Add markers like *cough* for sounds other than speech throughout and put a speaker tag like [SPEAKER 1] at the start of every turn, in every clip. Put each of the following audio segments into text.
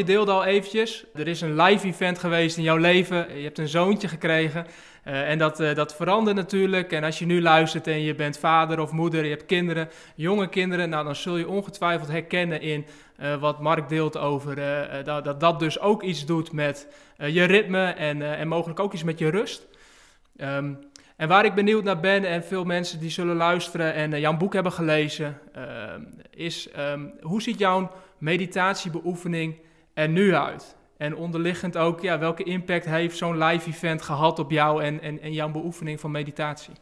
[SPEAKER 1] je deelde al eventjes, er is een live event geweest in jouw leven. Je hebt een zoontje gekregen. Uh, en dat, uh, dat verandert natuurlijk. En als je nu luistert en je bent vader of moeder, je hebt kinderen, jonge kinderen, nou, dan zul je ongetwijfeld herkennen in uh, wat Mark deelt over dat, dat dat dus ook iets doet met je ritme en, en mogelijk ook iets met je rust. Um, en waar ik benieuwd naar ben, en veel mensen die zullen luisteren en jouw boek hebben gelezen, ehm, is um, hoe ziet jouw meditatiebeoefening er nu uit? En onderliggend ook, ja, welke impact heeft zo'n live event gehad op jou en, en, en jouw beoefening van meditatie?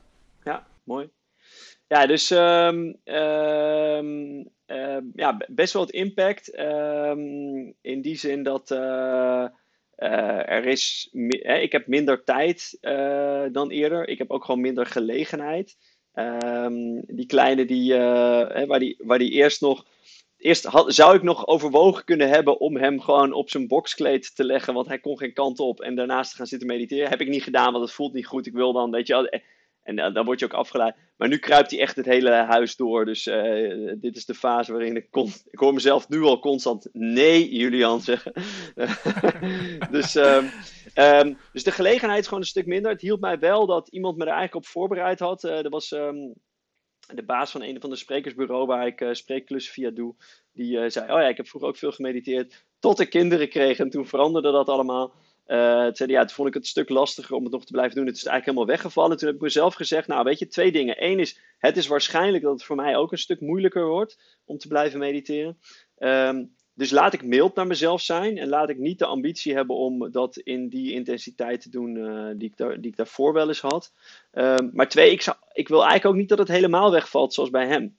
[SPEAKER 2] Ja, mooi. Ja, dus um, um, uh, ja, best wel het impact. In die zin dat uh, uh, er is, eh, ik heb minder tijd uh, dan eerder. Ik heb ook gewoon minder gelegenheid. die kleine die, waar die, waar die eerst nog eerst had, zou ik nog overwogen kunnen hebben om hem gewoon op zijn boxkleed te leggen, want hij kon geen kant op. En daarnaast te gaan zitten mediteren. Heb ik niet gedaan, want het voelt niet goed. Ik wil dan, weet je En dan, word je ook afgeleid. Maar nu kruipt hij echt het hele huis door. Dus uh, dit is de fase waarin ik kon. Ik hoor mezelf nu al constant nee, Julian zeggen. *laughs* dus, um, um, dus de gelegenheid is gewoon een stuk minder. Het hielp mij wel dat iemand me er eigenlijk op voorbereid had. Uh, er was. Um, de baas van een van de sprekersbureau waar ik uh, spreekklussen via doe, die uh, zei: Oh ja, ik heb vroeger ook veel gemediteerd. Tot ik kinderen kreeg en toen veranderde dat allemaal. Uh, toen, zei, ja, toen vond ik het een stuk lastiger om het nog te blijven doen. Het is eigenlijk helemaal weggevallen. Toen heb ik mezelf gezegd: Nou, weet je, twee dingen. Eén is: het is waarschijnlijk dat het voor mij ook een stuk moeilijker wordt om te blijven mediteren. Um, dus laat ik mild naar mezelf zijn en laat ik niet de ambitie hebben om dat in die intensiteit te doen uh, die, ik daar, die ik daarvoor wel eens had. Um, maar twee, ik, zou, ik wil eigenlijk ook niet dat het helemaal wegvalt zoals bij hem.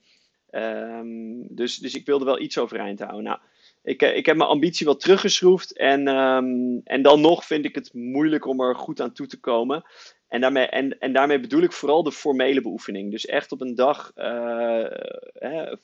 [SPEAKER 2] Um, dus, dus ik wilde wel iets overeind houden. Nou, ik, ik heb mijn ambitie wat teruggeschroefd en, um, en dan nog vind ik het moeilijk om er goed aan toe te komen. En daarmee, en, en daarmee bedoel ik vooral de formele beoefening. Dus echt op een dag uh, hè,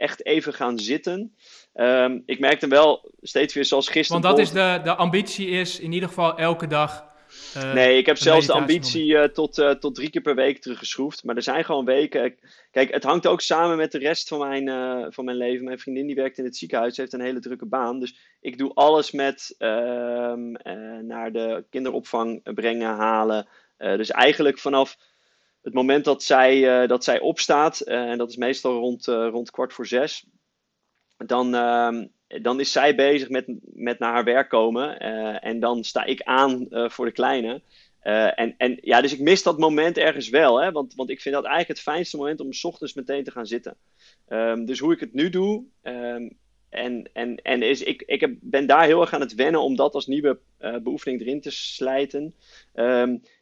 [SPEAKER 2] echt even gaan zitten. Um, ik merkte wel steeds weer zoals gisteren.
[SPEAKER 1] Want dat is de, de ambitie is in ieder geval elke dag.
[SPEAKER 2] Uh, nee, ik heb zelfs de ambitie uh, tot, uh, tot drie keer per week teruggeschroefd. Maar er zijn gewoon weken. Kijk, het hangt ook samen met de rest van mijn, van mijn leven. Mijn vriendin die werkt in het ziekenhuis, heeft een hele drukke baan. Dus ik doe alles met ehm, naar de kinderopvang brengen, halen. dus eigenlijk vanaf het moment dat zij, dat zij opstaat, en dat is meestal rond, rond kwart voor zes, dan, uh, dan is zij bezig met, met naar haar werk komen. En dan sta ik aan voor de kleine. En, en ja, dus ik mis dat moment ergens wel. Hè? Want, want ik vind dat eigenlijk het fijnste moment om s ochtends meteen te gaan zitten. Um, dus hoe ik het nu doe. Um, en en, en is, ik, ik heb, ben daar heel erg aan het wennen om dat als nieuwe beoefening erin te slijten.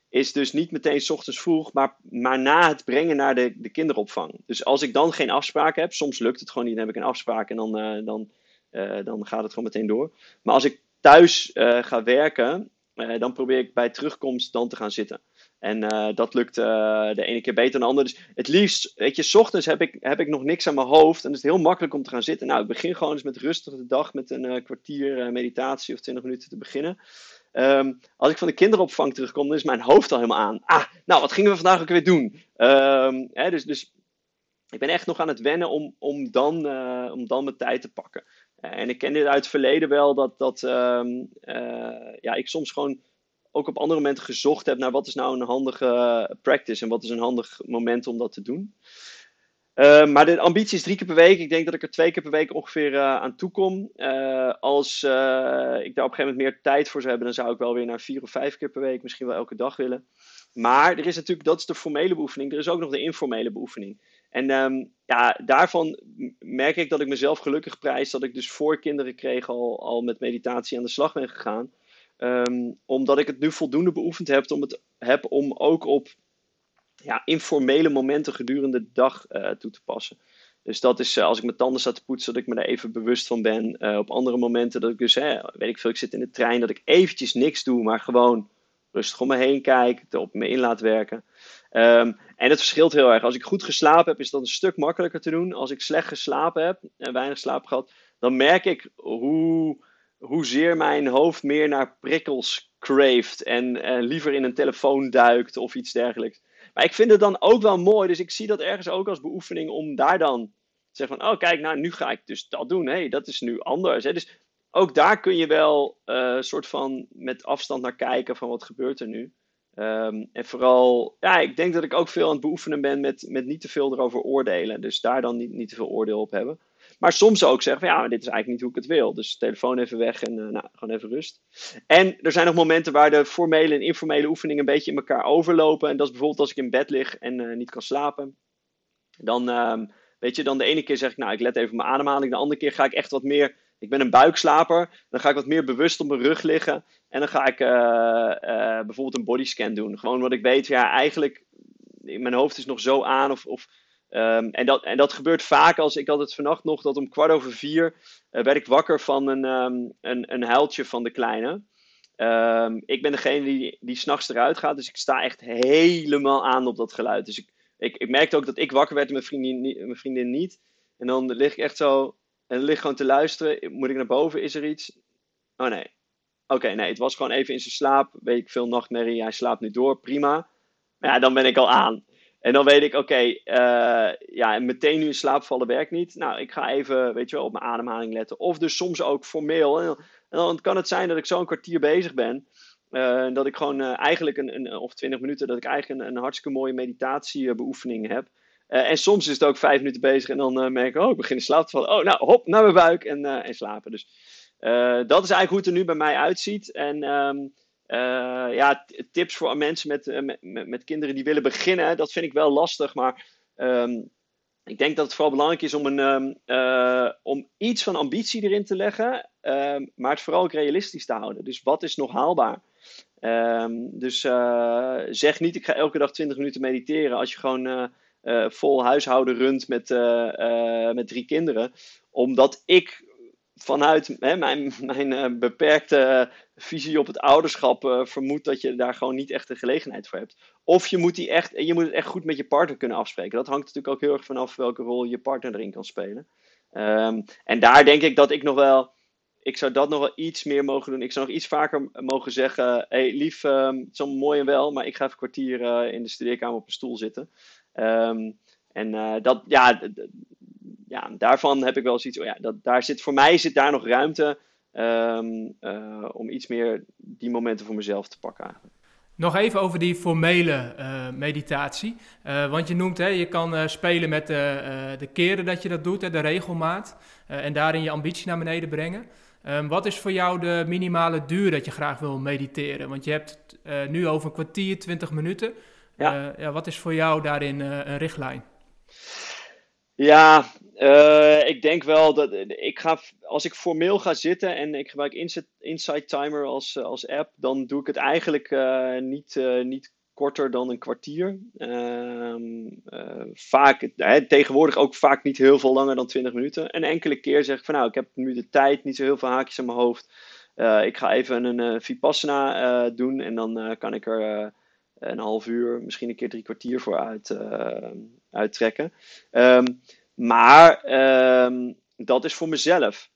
[SPEAKER 2] Is dus niet meteen s ochtends vroeg, maar, maar na het brengen naar de, de kinderopvang. Dus als ik dan geen afspraak heb, soms lukt het gewoon niet, dan heb ik een afspraak en dan, uh, dan, uh, dan gaat het gewoon meteen door. Maar als ik thuis uh, ga werken, dan probeer ik bij terugkomst dan te gaan zitten. En dat lukt de ene keer beter dan de andere. Dus het liefst, weet je, s ochtends heb ik, heb ik nog niks aan mijn hoofd en het is heel makkelijk om te gaan zitten. Nou, ik begin gewoon eens met rustig de dag met een kwartier meditatie of 20 minuten te beginnen. Um, als ik van de kinderopvang terugkom, dan is mijn hoofd al helemaal aan. Ah, nou, wat gingen we vandaag ook weer doen? Um, hè, dus, dus ik ben echt nog aan het wennen om, om, dan, uh, om dan mijn tijd te pakken. Uh, en ik ken dit uit het verleden wel, dat, dat um, uh, ja, ik soms gewoon ook op andere momenten gezocht heb naar wat is nou een handige practice en wat is een handig moment om dat te doen. Uh, maar de ambitie is drie keer per week. Ik denk dat ik er twee keer per week ongeveer uh, aan toe kom. Uh, als ik daar op een gegeven moment meer tijd voor zou hebben, dan zou ik wel weer naar vier of vijf keer per week, misschien wel elke dag willen. Maar er is natuurlijk, dat is de formele beoefening. Er is ook nog de informele beoefening. En um, ja, daarvan merk ik dat ik mezelf gelukkig prijs dat ik dus voor kinderen kreeg al, al met meditatie aan de slag ben gegaan. Um, omdat ik het nu voldoende beoefend heb om, het, heb om ook op ja, informele momenten gedurende de dag uh, toe te passen. Dus dat is uh, als ik mijn tanden sta te poetsen, dat ik me daar even bewust van ben. Uh, op andere momenten dat ik dus, weet ik veel, ik zit in de trein, dat ik eventjes niks doe, maar gewoon rustig om me heen kijk, op me in laat werken. Um, en het verschilt heel erg. Als ik goed geslapen heb, is dat een stuk makkelijker te doen. Als ik slecht geslapen heb en weinig slaap gehad, dan merk ik hoe, hoezeer mijn hoofd meer naar prikkels craeft en liever in een telefoon duikt of iets dergelijks. Maar ik vind het dan ook wel mooi. Dus ik zie dat ergens ook als beoefening om daar dan te zeggen van, oh kijk, nou nu ga ik dus dat doen. Hey, dat is nu anders. Hè? Dus ook daar kun je wel een soort van met afstand naar kijken van wat gebeurt er nu. Ehm, en vooral, ja, ik denk dat ik ook veel aan het beoefenen ben met, met niet te veel erover oordelen. Dus daar dan niet, niet te veel oordeel op hebben. Maar soms ook zeggen van ja, maar dit is eigenlijk niet hoe ik het wil. Dus telefoon even weg en uh, nou, gewoon even rust. En er zijn nog momenten waar de formele en informele oefeningen een beetje in elkaar overlopen. En dat is bijvoorbeeld als ik in bed lig en uh, niet kan slapen. Dan, uh, weet je, dan de ene keer zeg ik nou, ik let even op mijn ademhaling. De andere keer ga ik echt wat meer, ik ben een buikslaper. Dan ga ik wat meer bewust op mijn rug liggen. En dan ga ik uh, bijvoorbeeld een bodyscan doen. Gewoon wat ik weet, ja, eigenlijk, mijn hoofd is nog zo aan of... of Um, en, dat, en dat gebeurt vaak als ik had het vannacht nog dat om kwart over vier uh, werd ik wakker van een, um, een, een huiltje van de kleine. Um, ik ben degene die, die s'nachts eruit gaat, dus ik sta echt helemaal aan op dat geluid. Dus ik, ik, ik merkte ook dat ik wakker werd en mijn vriendin, mijn vriendin niet. En dan lig ik echt zo en lig gewoon te luisteren. Moet ik naar boven? Is er iets? Oh nee. Oké, nee, het was gewoon even in zijn slaap. Weet ik veel nachtmerrie, hij slaapt nu door, prima. Maar ja, dan ben ik al aan. En dan weet ik, oké, okay, uh, ja, meteen nu in slaap vallen werkt niet. Nou, ik ga even, weet je wel, op mijn ademhaling letten. Of dus soms ook formeel. En dan, kan het zijn dat ik zo een kwartier bezig ben. Uh, dat ik gewoon uh, eigenlijk een, een, of twintig minuten, dat ik eigenlijk een, hartstikke mooie meditatiebeoefening heb. En soms is het ook vijf minuten bezig en dan merk ik, oh, ik begin in slaap te vallen. Oh, nou, hop, naar mijn buik en, en slapen. Dus dat is eigenlijk hoe het er nu bij mij uitziet. En um, uh, ja, tips voor mensen met, uh, met, met, kinderen die willen beginnen, dat vind ik wel lastig. Maar um, ik denk dat het vooral belangrijk is om, een, um, uh, om iets van ambitie erin te leggen, maar het vooral ook realistisch te houden. Dus wat is nog haalbaar? dus zeg niet, ik ga elke dag 20 minuten mediteren als je gewoon vol huishouden runt met, met drie kinderen. Omdat ik vanuit hè, mijn, mijn uh, beperkte visie op het ouderschap uh, vermoed dat je daar gewoon niet echt de gelegenheid voor hebt. Of je moet, die echt, je moet het echt goed met je partner kunnen afspreken. Dat hangt natuurlijk ook heel erg vanaf welke rol je partner erin kan spelen. Um, en daar denk ik dat ik nog wel. Ik zou dat nog wel iets meer mogen doen. Ik zou nog iets vaker mogen zeggen: hey, lief, um, het is allemaal mooi en wel, maar ik ga even een kwartier in de studeerkamer op een stoel zitten. Um, en dat, ja, ja, daarvan heb ik wel zoiets, oh ja, dat, daar zit, voor mij zit daar nog ruimte um, uh, om iets meer die momenten voor mezelf te pakken eigenlijk.
[SPEAKER 1] Nog even over die formele uh, meditatie. Uh, want je noemt, hè, je kan spelen met de, de keren dat je dat doet, hè, de regelmaat. en daarin je ambitie naar beneden brengen. Um, wat is voor jou de minimale duur dat je graag wil mediteren? Want je hebt nu over een kwartier, twintig minuten. Ja. ja. wat is voor jou daarin een richtlijn?
[SPEAKER 2] Ja, uh, ik denk wel dat ik ga, als ik formeel ga zitten en ik gebruik Insight Timer als, als app, dan doe ik het eigenlijk uh, niet, niet korter dan een kwartier. Ehm, vaak, tegenwoordig ook vaak niet heel veel langer dan 20 minuten. Een enkele keer zeg ik van nou, ik heb nu de tijd, niet zo heel veel haakjes aan mijn hoofd. ik ga even een Vipassana doen en dan kan ik er een half uur, misschien een keer drie kwartier voor uit, uh, uittrekken. Um, maar um, dat is voor mezelf.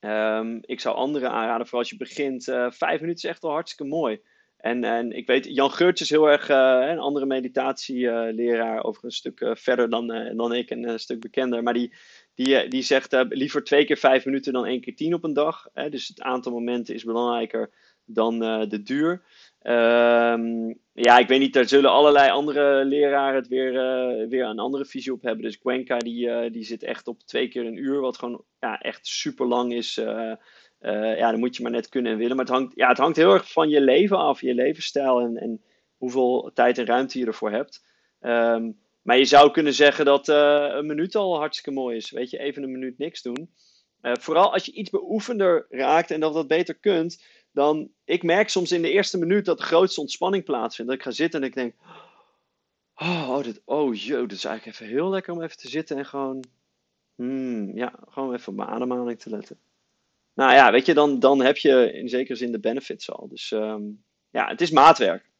[SPEAKER 2] Um, ik zou anderen aanraden, voor als je begint, uh, vijf minuten is echt al hartstikke mooi. En, en ik weet, Jan Geurts is heel erg uh, een andere meditatieleraar, over een stuk verder dan, dan ik en een stuk bekender. Maar die, die, die zegt liever twee keer vijf minuten dan één keer tien op een dag. dus het aantal momenten is belangrijker dan de duur. Um, ja, ik weet niet, daar zullen allerlei andere leraren het weer, uh, weer een andere visie op hebben. Dus Gwenka die, uh, die zit echt op twee keer een uur, wat gewoon ja, echt super lang is. Uh, ja, dan moet je maar net kunnen en willen. Maar het hangt, ja, het hangt heel erg van je leven af, je levensstijl en, en hoeveel tijd en ruimte je ervoor hebt. Um, maar je zou kunnen zeggen dat een minuut al hartstikke mooi is. Weet je, even een minuut niks doen. vooral als je iets beoefender raakt en dat dat beter kunt dan ik merk soms in de eerste minuut dat de grootste ontspanning plaatsvindt. Dat ik ga zitten en ik denk, oh, oh, dit, oh joh, dit is eigenlijk even heel lekker om even te zitten en gewoon, hmm, ja, gewoon even op mijn ademhaling te letten. Nou ja, weet je, dan, dan heb je in zekere zin de benefits al. Dus um, ja, het is maatwerk.